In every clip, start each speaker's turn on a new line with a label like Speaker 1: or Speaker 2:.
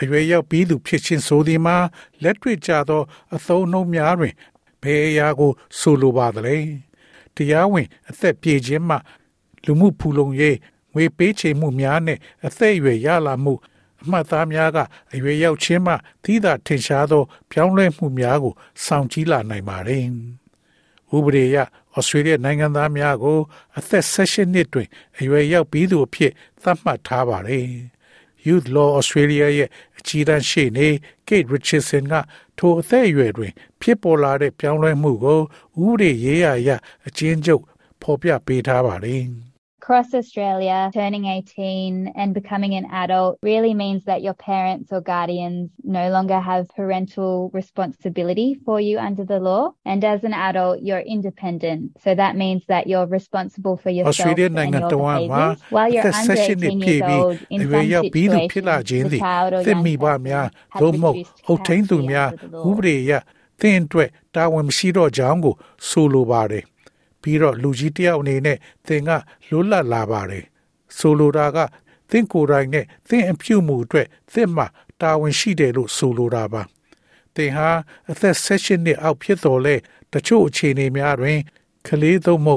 Speaker 1: အရွယ်ရောက်ပြီးသူဖြစ်ခြင်းဆိုသည်မှာလက်တွေ့ကြသော အသုံးနှုန်းများတွင်ဘယ်အရာကို ဆိုလိုပါသလဲတရားဝင် အသက်ပြည့်ခြင်းမှ လူမှုဖူလုံရေးငွေပေးချေမှုများနဲ့အသက်အရွယ်ရလာမှုအမှတ်သားများကအရွယ်ရောက်ခြင်းမှသီးသာထင်ရှားသော ပြောင်းလဲမှုများကိုဆောင်ကြည့်လာနိုင်ပါတယ်ဥပဒေအရဩစတြေးလျနိုင်ငံသားများကို အသက်16နှစ်တွင် အရွယ်ရောက်ပြီးသူအဖြစ်သတ်မှတ်ထားပါတယ်။ Youth Law Australia ရဲ့အ ကြီးတန်းရှေ့နေ Kate Richardson ကထိုအသက်အရွယ်တွင် ဖြစ်ပေါ်လာတဲ့ပြောင်းလဲမှုကိုဥပဒေရေးရာအရအကျဉ်းချုပ်ဖော်ပြပေးထားပါတယ်။
Speaker 2: across Australia, turning 18 and becoming an adult really means that your parents or guardians no longer have parental responsibility for you under the law. And as an adult, you're independent. So that means that you're responsible for yourself
Speaker 1: Australia
Speaker 2: and your behaviors. While you're under 18 years old, in some situations, the child or young person has reduced capacity under the law.
Speaker 1: သင်အတွက်တာဝန်မရှိတော့ကြောင်းကိုဆိုလိုပါတယ်။ ပြီးတော့လူကြီးတယောက်အနေနဲ့သင်ကလွတ်လပ်လာပါတယ်ဆိုလိုတာကသင်ကိုယ်တိုင်နဲ့သင်အပြုမှုအတွက်သင်မှတာဝန်ရှိတယ်လို့ဆိုလိုတာပါသင်ဟာအသက်16နှစ်အောက်ဖြစ်တော်လဲတချို့အခြေအနေများတွင်ကလေးသုံးမှု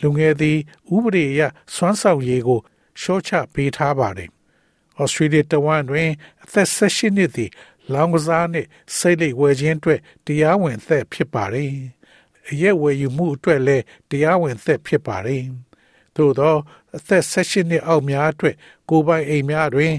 Speaker 1: လူငယ်သည်ဥပဒေအရစွမ်းဆောင်ရည်ကိုရှော့ချပေးထားပါတယ်။ဩစတြေးလျတဝန်တွင်အသက်16နှစ်သည်လောင်ကစားနှင့်စိတ်လိပ်ဝယ်ခြင်းအတွက်တရားဝင်အသက်ဖြစ်ပါတယ်။ အရက်ဝယ်ယူမှုအတွက်လည်းတရားဝင်သက်ဖြစ်ပါတယ်။သို့သောအသက်16နှစ်အောက်များအတွက်ကိုယ်ပိုင်အိမ်များတွင်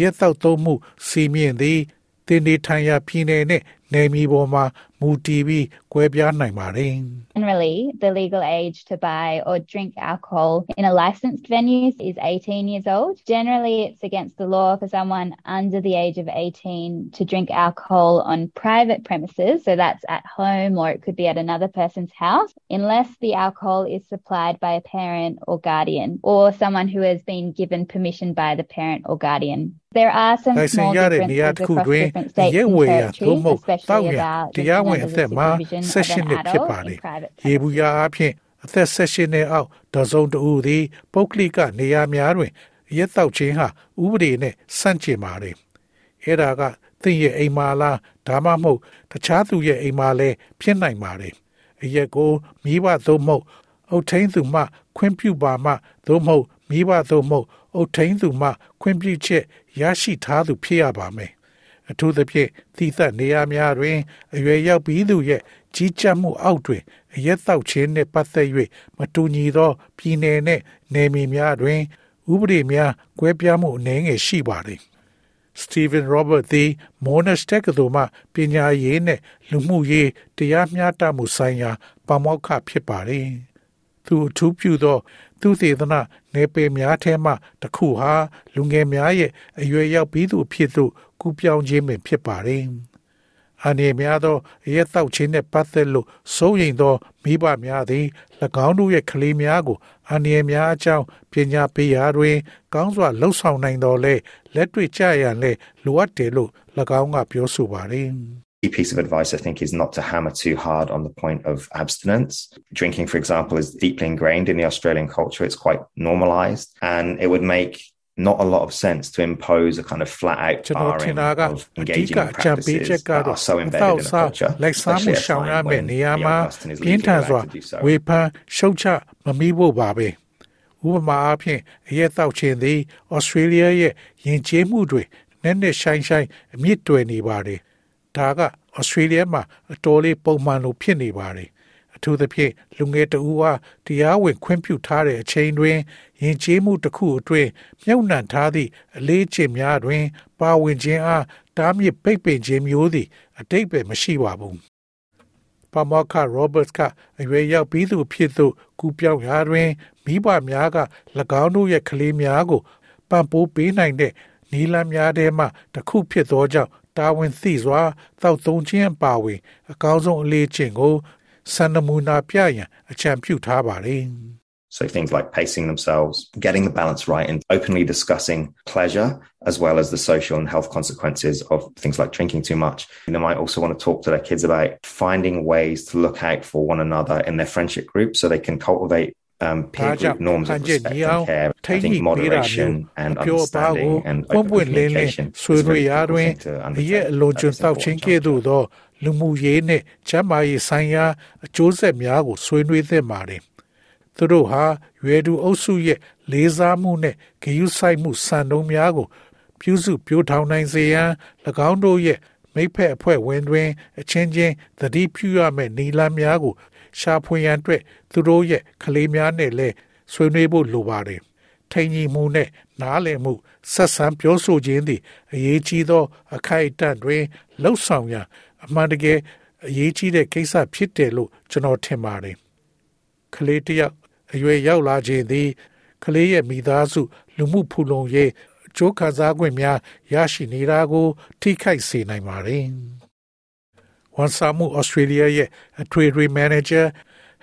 Speaker 1: ရက်သောက်သုံးမှုစီမင်းသည်တင်နေထိုင်ရာပြည်နယ်နဲ့ နယ်မြေပေါ်မှာမူတည်ပြီးကွဲပြားနိုင်ပါတယ်။
Speaker 2: Generally, the legal age to buy or drink alcohol in a licensed venue is 18 years old. Generally, it's against the law for someone under the age of 18 to drink alcohol on private premises, so that's at home or it could be at another person's house, unless the alcohol is supplied by a parent or guardian or someone who has been given permission by the parent or guardian. There are some small differences across different states and territories, especially about
Speaker 1: တရားဝင်အသက်မှာဆက်ရှင်နှစ်ဖြစ်ပါတယ်။ရေဘူးရအဖြစ်အသက်ဆက်ရှင်နှစ်အောက်တစုံတဦးသည်ပုဂ္ဂလိကနေရာများတွင်ရက်တောက်ခြင်းဟာဥပဒေနဲ့ဆန့်ကျင်ပါတယ်။အဲ့ဒါကသင်ရဲ့အိမ်မာလားဒါမှမဟုတ်တခြားသူရဲ့အိမ်မာလည်းဖြစ်နိုင်ပါတယ်။အရက်ကိုမိဘသုံးမဟုတ်အုတ်ထင်းသူမှ ခွင့်ပြုပါမှသို့မဟုတ်မိဘသုံးမဟုတ်အုတ်ထင်းသူမှ ခွင့်ပြုချက်ရရှိထားသူဖြစ်ရပါမယ်။ အထူးသဖြင့်သီးသန့်နေရာများတွင်အရွယ်ရောက်ပြီးသူရဲ့ကြီးကြပ်မှုအောက်တွင်အရက်တောက်ခြင်းနှင့်ပတ်သက်၍မတူညီသော ပြည်နယ်နှင့်နယ်မြေများတွင် ဥပဒေများကွဲပြားမှုအနည်းငယ်ရှိပါသည်။ Stephen Robert သည် Monash တက္ကသိုလ်မှပညာရေးနှင့်လူမှုရေးတရားမျှတမှုဆိုင်ရာပါမောက္ခဖြစ်ပါတယ်။ သူအထူးပြုသော သူသေသနာနေပေများထဲမှတစ်ခုဟာလူငယ်များရဲ့အရွယ်ရောက်ပြီးသူအဖြစ်သို့ကူးပြောင်းခြင်းပင်ဖြစ်ပါတယ်။အနေများသောရဲတောက်ခြင်းနှင့်ပတ်သက်လို့စိုးရိမ်သောမိဘများသည်၎င်းတို့ရဲ့ကလေးများကိုအနေများအကြောင်းပညာပေးရာတွင် ကောင်းစွာလှုပ်ဆောင်နိုင်တော်လဲလက်တွေ့ကြရန်လဲလိုအပ်တယ်လို့၎င်းကပြောဆိုပါတယ်။
Speaker 3: key piece of advice, I think, is not to hammer too hard on the point of abstinence. Drinking, for example, is deeply ingrained in the Australian culture. It's quite normalized, and it would make not a lot of sense to impose a kind of flat out barring of engaging in practices that are so embedded in the culture, especially at a time when the young person is legally allowed to do so.
Speaker 1: ဥပမာအားဖြင့်အရက်တောက်ခြင်းသည်ဩစတြေးလျရဲ့ယဉ်ကျေးမှုတွေနဲ့နဲ့ဆိုင်ဆိုင်အမြင့်တွယ်နေပါတယ်။ ဒါကဩစတြေးလျမှာအတော်လေးပုံမှန်လိုဖြစ်နေပါတယ်အထူးသဖြင့်လူငယ်တဦးဟာတရားဝင်ခွင့်ပြုထားတဲ့အချိန်တွင်ယဉ်ကျေးမှုတစ်ခုအတွင်းမြုပ်နှံထားသည့်အလေးချိန်များတွင် ပါဝင်ခြင်းအားတားမြစ်ပိတ်ပင်ခြင်းမျိုးသည် အတိတ်ပဲမရှိပါဘူးပမောက္ခရောဘတ်ကအရွယ်ရောက်ပြီးသူဖြစ်သူကူပြောင်းရာတွင်မိဘများက၎င်းတို့ရဲ့ကလေးများကိုပံ့ပိုးပေးနိုင်တဲ့နီလန်းများထဲမှတစ်ခုဖြစ်သောကြောင့် တာဝန်သိစွာတောက်သုံးခြင်းအပါဝင်အကောင်းဆုံးအလေးချင်းကိုစံနမူနာပြရန်အကြံပြုထားပါတယ်
Speaker 3: So things like pacing themselves, getting the balance right, and openly discussing pleasure as well as the social and health consequences of things like drinking too much. And they might also want to talk to their kids about finding ways to look out for one another in their friendship group so they can cultivate um, peer group norms of respect and care. I think moderation and understanding and open communication is really important to understand
Speaker 1: လူမှုရေးနဲ့ကျန်းမာရေးဆိုင်ရာအကျိုးဆက်များကိုဆွေးနွေးသင့်ပါတယ်။သူတို့ဟာရွယ်သူအုပ်စုရဲ့လေးစားမှုနဲ့ဂရုစိုက်မှုစံနှုန်းများကို ပြုစုပြောင်းထောင်နိုင်စေရန်၎င်းတို့ရဲ့မိဖက်အဖွဲ့ဝင်တွင် အချင်းချင်းသတိပြုရမယ့်နီလန်းများကို ရှာဖွေရန်အတွက်သူတို့ရဲ့ကလေးများနဲ့လည်းဆွေးနွေးဖို့လိုပါတယ်။ထိန်ကြီးမှုနဲ့နားလည်မှုဆက်ဆံပြောဆိုခြင်းသည်အရေးကြီးသော အခိုက်အတန့်တွင်လှုပ်ဆောင်ရန်အမှန်တကယ်အရေးကြီးတဲ့ကိစ္စဖြစ်တယ်လို့ကျွန်တော်ထင်ပါတယ်။ကလေးတယောက်အရွယ်ရောက်လာခြင်းသည်ကလေးရဲ့မိသားစု လူမှုဖူလုံရေးအကျိုးခံစား권များရရှိနေတာကို ထိခိုက်စေနိုင်ပါတယ်။ ဝန်ဆောင်မှုဩစတြေးလျရဲ့အထွေထွေမန်နေဂျာ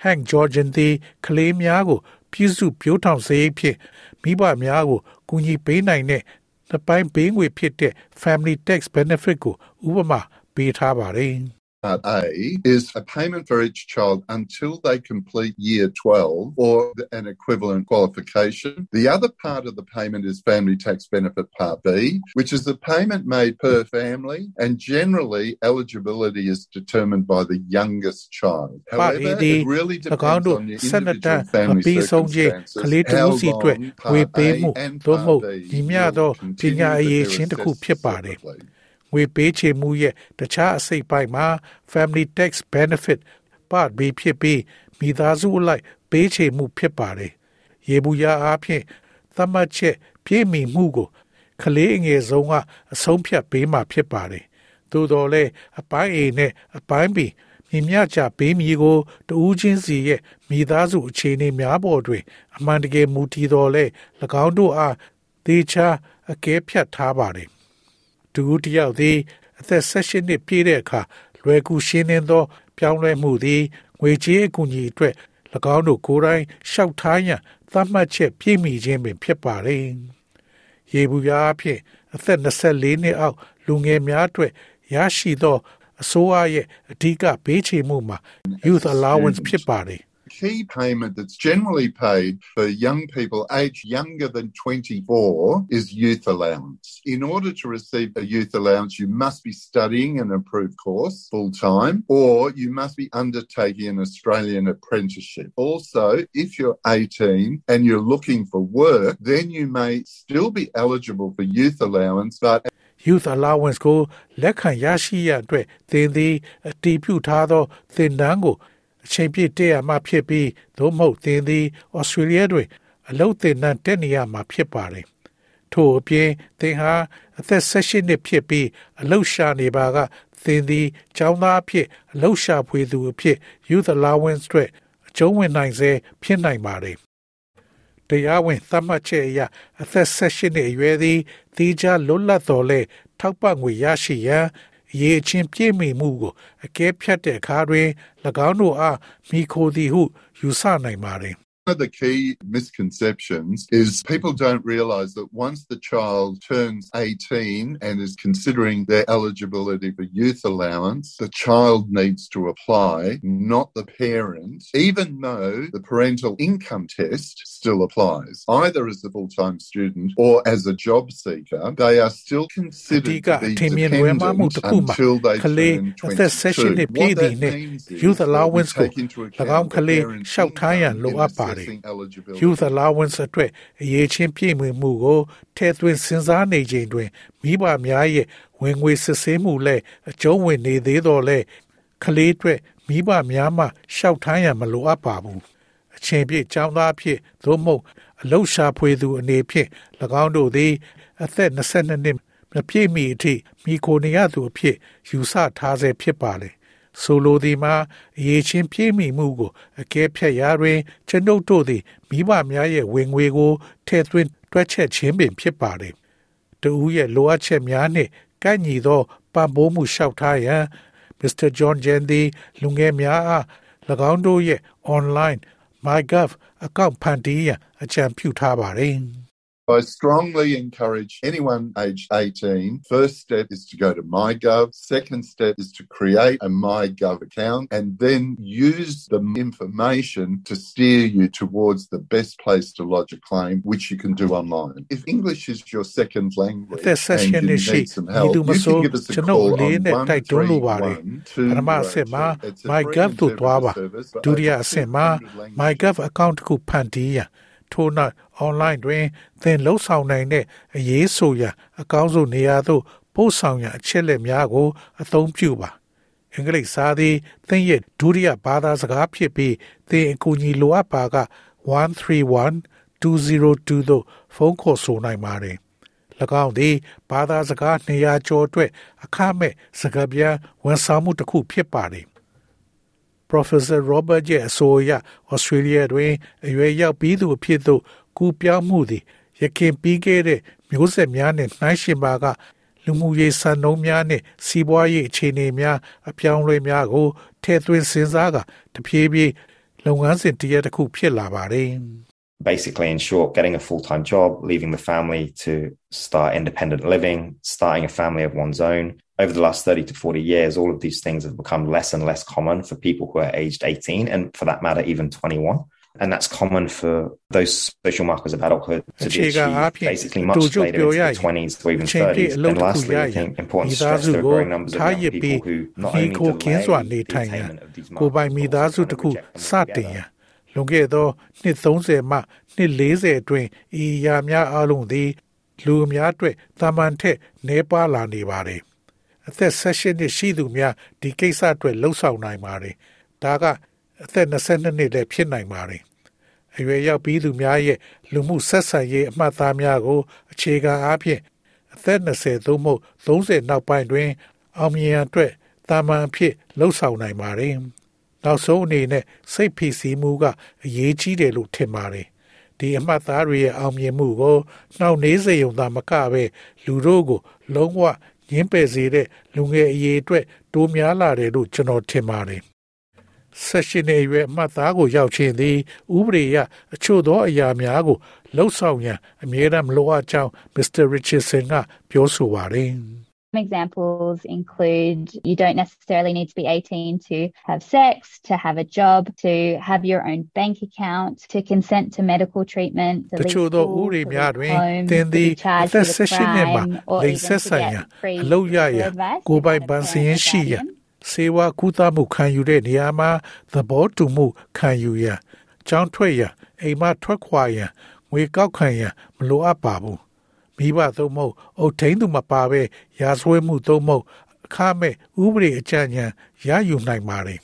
Speaker 1: Hank Georgian သည်ကလေးများကိုပြည်စုပြိုးထောင်စေဖြစ်မိဘများကိုကူညီပေးနိုင်တဲ့တစ်ပိုင်းပေးငွေဖြစ်တဲ့ Family Tax Benefit ကိုဥပမာပေးထားပါတယ်။
Speaker 4: Part A is a payment for each child until they complete year 12 or an equivalent qualification. The other part of the payment is family tax benefit part B, which is the payment made per family and generally eligibility is determined by the youngest child. However, it really depends on the individual family circumstances, how long part A and part B will continue to be assessed separately.
Speaker 1: ငွေပေးချေမှုရဲ့တခြားအစိတ်ပိုင်းမှာ Family Tax Benefit Part B ဖြစ်ပြီးမိသားစုအလိုက်ပေးချေမှုဖြစ်ပါတယ်။ရေဘူးရအားဖြင့်သတ်မှတ်ချက်ပြည့်မီမှုကိုကလေးအငယ်ဆုံးကအဆုံးဖြတ်ပေးမှဖြစ်ပါတယ်။သို့တော်လည်းအပိုင်း A နဲ့အပိုင်း B မြင်မြချပေးမည်ကိုတဦးချင်းစီရဲ့မိသားစုအခြေအနေများပေါ်တွင် အမှန်တကယ်မူတည်တော်လဲ၎င်းတို့အားသေချာအကဲဖြတ်ထားပါတယ်။ တူတယောက်သည်အသက်16နှစ်ပြည့်တဲ့အခါလွယ်ကူရှင်းလင်းသော ပြောင်းလဲမှုသည်ငွေကြေးအကူအညီအတွက်၎င်းတို့ကိုယ်တိုင်ရှောက်ထားရန်သတ်မှတ်ချက်ပြည့်မီခြင်းပင်ဖြစ်ပါတယ်။ရေဘူးရားအဖြစ်အသက်24နှစ်အောက်လူငယ်များအတွက်ရရှိသောအစိုးရရဲ့အဓိကဘေးချေမှုမှာ youth allowance ဖြစ်ပါတယ်
Speaker 4: key payment that's generally paid for young people aged younger than 24 is youth allowance. In order to receive a youth allowance, you must be studying an approved course full time or you must be undertaking an Australian apprenticeship. Also, if you're 18 and you're looking for work, then you may still be eligible for youth allowance, but
Speaker 1: youth allowance ကိုလက်ခံရရှိရအတွက်သင်သည်အတည်ပြုထားသောသင်တန်းကို အချိန်ပြည့်တက်ရမှာဖြစ်ပြီးသို့မဟုတ်သင်သည်ဩစတြေးလျတွင် အလုပ်သင်တန်းတက်နေရမှာဖြစ်ပါတယ်ထို့အပြင်သင်ဟာအသက်16နှစ်ဖြစ်ပြီးအလုပ်ရှာနေပါကသင်သည်ကျောင်းသားအဖြစ်အလုပ်ရှာဖွေသူအဖြစ် youth allowance အတွက်အကျုံးဝင်နိုင်စေဖြစ်နိုင်ပါတယ်တရားဝင်သတ်မှတ်ချက်အရအသက်16နှစ်အရွယ်သည်တိကျလွတ်လပ်တော်လဲထောက်ပံ့ငွေရရှိရန် ရေချင်းပြည့်မီမှုကိုအကဲဖြတ်တဲ့အခါတွင်၎င်းတို့အားမိခိုသည်ဟုယူဆနိုင်ပါတယ်
Speaker 4: One of the key misconceptions is people don't realize that once the child turns 18 and is considering their eligibility for youth allowance, the child needs to apply, not the parent, even though the parental income test still applies, either as a full time student or as a job seeker. They are still considered to be dependent until they turn 22. What that means is that we take into account ပ်ပါ
Speaker 1: ပါတယ်။ Youth Allowance အတွက်အရေးချင်းပြည့်မွေမှုကိုထည့်သွင်းစဉ်းစားနေချိန်တွင်မိဘများရဲ့ဝင်ငွေစစ်ဆေးမှုလည်းအကျုံးဝင်နေသေးတော့လေကလေးအတွက်မိဘများမှရှောက်ထားရန်မလိုအပ်ပါဘူး။အချိန်ပြည့်ចောင်းသားဖြစ်သို့မဟုတ်အလုရှာဖွေသူအနေဖြင့်၎င်းတို့သည်အသက်22နှစ်မပြည့်မီအထိမိခိုနေရသူအဖြစ်ယူဆထားဆဲဖြစ်ပါလေ ဆိုလိုသည်မှာအရေးချင်းပြည့်မီမှုကိုအကဲဖြတ်ရာတွင်ကျွန်ုပ်တို့သည်မိဘများရဲ့ဝင်ငွေကိုထည့်သွင်းတွက်ချက်ခြင်းပင်ဖြစ်ပါれတူရဲ့လိုအပ်ချက်များနှင့်ကန့်ညီသောပံ့ပိုးမှုလျှောက်ထားရန် Mr. John Jen သည်လူငယ်များအား၎င်းတို့ရဲ့ online MyGov အကောင့်ဖန်တီးရန်အကြံပြုထားပါတယ်။
Speaker 4: I strongly encourage anyone aged 18. First step is to go to MyGov. Second step is to create a MyGov account and then use the information to steer you towards the best place to lodge a claim, which you can do online. If English is your second language and you need some help, you can give us a call on 1312.
Speaker 1: MyGov သို့သွားပါဒုတိယအဆင့်မှာ MyGov account တစ်ခုဖန်တီးရန် ထို့နောက် online တွင် သင်လှုပ်ဆောင်နိုင်တဲ့အရေးဆိုရန်အကောင်းဆုံးနေရာသို့ပို့ဆောင်ရန်အချက်လက်များကို အသုံးပြုပါအင်္ဂလိပ်စာသည်သင်ရဲ့ဒုတိယဘာသာစကားဖြစ်ပြီးသင်အကူအညီလိုအပ်ပါက131 202သို့ဖုန်းခေါ်ဆိုနိုင်ပါတယ်၎င်းသည်ဘာသာစကား200ကျော်အတွက်အခမဲ့စကားပြန်ဝန်ဆောင်မှုတစ်ခုဖြစ်ပါတယ် Professor Robert ရဲ့အဆိုအရ Australia တွင်အရွယ်ရောက်ပြီးသူအဖြစ်သို့ကူးပြောင်းမှုသည်ရခင်ပြီးခဲ့တဲ့မျိုးဆက်များနှင့်နှိုင်းယှဉ်ပါကလူမှုရေးစံနှုန်းများနှင့်စီးပွားရေးအခြေအနေများအပြောင်းအလဲများကိုထည့်သွင်းစဉ်းစားကတဖြည်းဖြည်းလုပ်ငန်းစဉ်တရက်တစ်ခုဖြစ်လာပါတယ်
Speaker 3: basically in short getting a full-time job leaving the family to start independent living starting a family of one's own. Over the last 30 to 40 years all of these things have become less and less common for people who are aged 18 and for that matter even 21 and that's common for those social markers of adulthood to be achieved basically much later into the 20s or even 30s. And lastly, I think important to stress there are growing numbers of young people who not only delay the attainment of these markers, but also reject them altogether.
Speaker 1: လွန်ခဲ့သောနှစ်30မှနှစ်40အတွင်းဤရာများအလုံးသည် လူအများအတွက်တာမန်ထက်နှဲပါလာနေပါတယ်။အသက်16နှစ်ရှိသူများဒီကိစ္စအတွက်လှုပ်ဆောင်နိုင်ပါတယ်။ဒါကအသက်22နှစ်လည်းဖြစ်နိုင်ပါတယ်။အရွယ်ရောက်ပြီးသူများရဲ့လူမှုဆက်ဆံရေးအမှတ်အသားများကို အခြေခံအားဖြင့်အသက်20သို့မဟုတ်30နောက်ပိုင်းတွင် အောင်မြင်ရန်အတွက်တာမန်အဖြစ်လှုပ်ဆောင်နိုင်ပါတယ်။ နောက်ဆုံးအနေနဲ့စိတ်ဖိစီးမှုကအရေးကြီးတယ်လို့ထင်ပါတယ်။ဒီအမှတ်သားတွေရဲ့အောင်မြင်မှုကိုနှောင့်နှေးစေုံသာမကပဲလူတို့ကို လုံးဝညှင်းပယ်စေတဲ့လူငယ်အရေးအတွက်တိုးများလာတယ်လို့ကျွန်တော်ထင်ပါတယ်ဆက်ရှင်နေရွယ်မှတ်သားကိုရောက်ခြင်းသည်ဥပဒေရအချို့သောအရာများကိုလှုပ်ဆောင်ရန်အမြဲတမ်းမလိုအပ်ကြောင်း Mr. Richardson ကပြောဆိုပါတယ်
Speaker 2: Examples include you don't necessarily need to be 18 to have sex, to have a job, to have your own bank account, to consent to medical treatment, to leave school, to leave home, to be charged with a crime, or even to get free legal advice.
Speaker 1: ကိုယ်ပိုင်ပန်းစင်းရှိရန်စေဝါကုသမှုခံယူတဲ့နေရာမှာသဘောတူမှုခံယူရန်ကြောင်းထွက်ရန်အိမ်မထွက်ခွာရန်ငွေကောက်ခံရန်မလိုအပ်ပါဘူး မိဘသုံးမဟုတ်အုတ်ထင်းသူမပါပဲရာဇဝဲမှုသုံးမဟုတ်အခမဲ့ဥပဒေအကြံဉာဏ်ရယူနိုင်ပါတယ်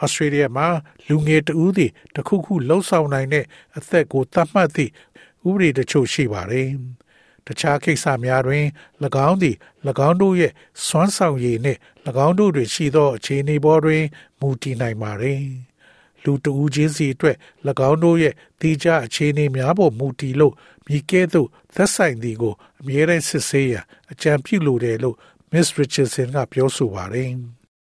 Speaker 1: ဩစတြေးလျမှာလူငယ်တဦးသည်တခုခုလှုပ်ဆောင်နိုင်တဲ့အသက်ကိုသတ်မှတ်သည့်ဥပဒေတချို့ရှိပါတယ်တခြားကိစ္စများတွင်၎င်းသည်၎င်းတို့ရဲ့စွမ်းဆောင်ရည်နှင့်၎င်းတို့တွင်ရှိသောအခြေအနေပေါ်တွင်မူတည်နိုင်ပါသည် လူတဦးချင်းစီအတွက်၎င်းတို့ရဲ့တိကျအခြေအနေများပေါ်မူတည်လို့မိကဲ့သို့သက်ဆိုင်သည်ကိုအမြဲတမ်းစစ်ဆေးရန်အကြံပြုလိုတယ်လို့ Miss Richardson ကပြောဆိုပါတယ်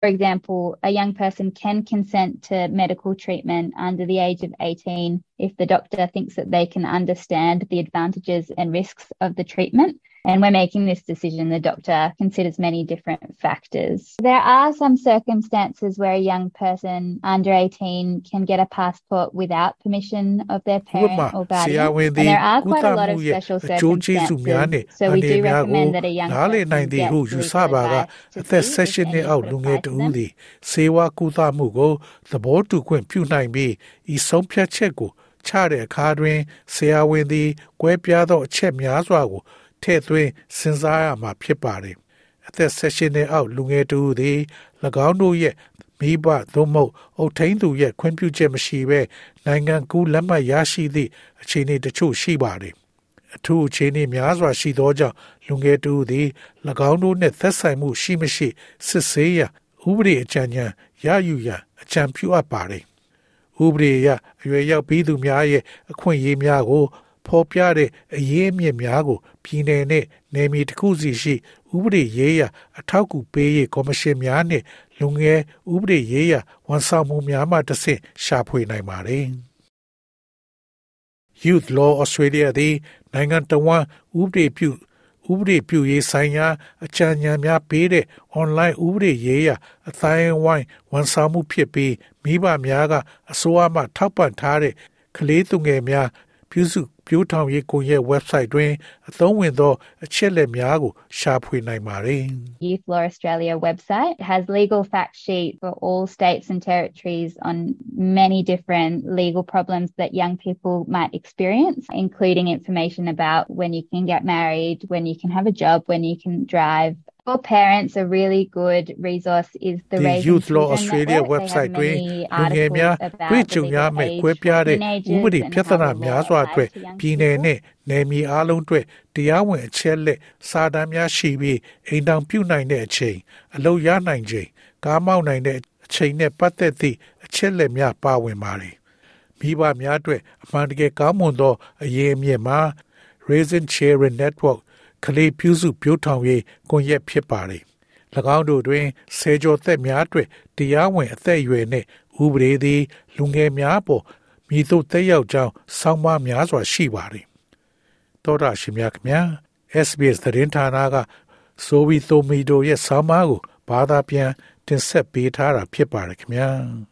Speaker 2: For example, a young person can consent to medical treatment under the age of 18 if the doctor thinks that they can understand the advantages and risks of the treatment and when making this decision, the doctor considers many different factors. There are some circumstances where a young person under 18 can get a passport without permission of their parent or guardian. And there are quite a lot of special circumstances. So we do recommend that a young person get legal advice to seek any different advice
Speaker 1: စေဝါကုသမှုကိုသဘောတူခွင့်ပြုနိုင်ပြီးဤဆုံးဖြတ်ချက်ကိုချတဲ့အခါတွင်ဆရာဝန်သည်ကွဲပြားသောအချက်များစွာကို ထည့်သွင်းစဉ်းစားရမှာဖြစ်ပါတယ်။အသက်16နှစ်အောက်လူငယ်တူသည်၎င်းတို့ရဲ့မိဘသို့မဟုတ်အုတ်ထင်းသူရဲ့ခွင့်ပြုချက်မရှိဘဲနိုင်ငံကူးလက်မှတ်ရရှိသည့်အခြေအနေတချို့ရှိပါတယ်။အထူးအခြေအနေများစွာရှိသောကြောင့်လူငယ်တူသည်၎င်းတို့နှင့်သက်ဆိုင်မှုရှိမရှိစစ်ဆေးရဥပဒေအကြံဉာဏ်ရယူရန်အကြံပြုအပ်ပါတယ်။ဥပဒေအရအရွယ်ရောက်ပြီးသူများရဲ့အခွင့်အရေးများကို ဖော်ပြတဲ့အရေးအမြစ်များကိုပြည်내နဲ့နယ်မြေတစ်ခုစီရှိဥဥပဒေရေးရာအထောက်အကူပေးရေးကော်မရှင်များနှင့်လူငယ်ဥပဒေရေးရာဝန်ဆောင်မှုများမှတဆင့်ရှာဖွေနိုင်ပါတယ်။ Youth Law Australia သည်နိုင်ငံတော်ဝန်ဥပဒေပြုဥပဒေပြုရေးဆိုင်ရာအကြံဉာဏ်များပေးတဲ့ online ဥပဒေရေးရာအတိုင်းဝိုင်းဝန်ဆောင်မှုဖြစ်ပြီးမိဘများကအစိုးရမှထောက်ပံ့ထားတဲ့ကလေးသူငယ်များ ပြုစုပြိုးထောင်ရေးကွန်ရက် website တွင်အသုံးဝင်သောအချက်လက်များကိုရှာဖွေနိုင်ပါတယ်။
Speaker 2: Youth Law Australia website has legal fact sheet for all states and territories on many different legal problems that young people might experience, including information about when you can get married, when you can have a job, when you can drive, For parents, a really good resource is the,
Speaker 1: the Youth Law Australia website တွင်လူငယ်များတွေ့ကြုံရမယ့်ကွဲပြားတဲ့ဥပဒေပြဿနာများစွာအတွက်ပြည်내နဲ့နယ်မြေအားလုံးအတွက်တရားဝင်အချက်လက်စာတမ်းများရှိပြီးအိမ်တောင်ပြုနိုင်တဲ့အချိန်အလုပ်ရနိုင်ချိန်ကားမောက်နိုင်တဲ့အချိန်နဲ့ပတ်သက်သည့်အချက်လက်များပါဝင်ပါတယ်မိဘများအတွက်အမှန်တကယ်ကောင်းမွန်သောအရေးအမြစ်မှာ Raising Children Network ကလေးပြုစုပြိုးထောင်ရေးကွန်ရက်ဖြစ်ပါတယ်။၎င်းတို့တွင်ဆယ်ကျော်သက်များအတွက်တရားဝင်အသက်အရွယ်နှင့်ဥပဒေသည်လူငယ်များပေါ်မိသို့တက်ရောက်ကြောင်းဆောင်းပါးများစွာရှိပါတယ်။တောတာရှင်များခင်ဗျာ SBS သတင်းဌာနကဆိုဗီတိုမီဒိုရဲ့ဆောင်းပါးကိုဘာသာပြန်တင်ဆက်ပေးထားတာဖြစ်ပါတယ်ခင်ဗျာ။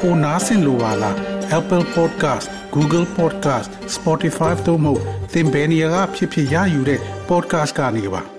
Speaker 1: ပိုနားဆင်လိုပါလား Apple Podcast Google Podcast Spotify တို့မှာသင်ပင်ရာဖြစ်ဖြစ်ရယူတဲ့ podcast ကနေပါ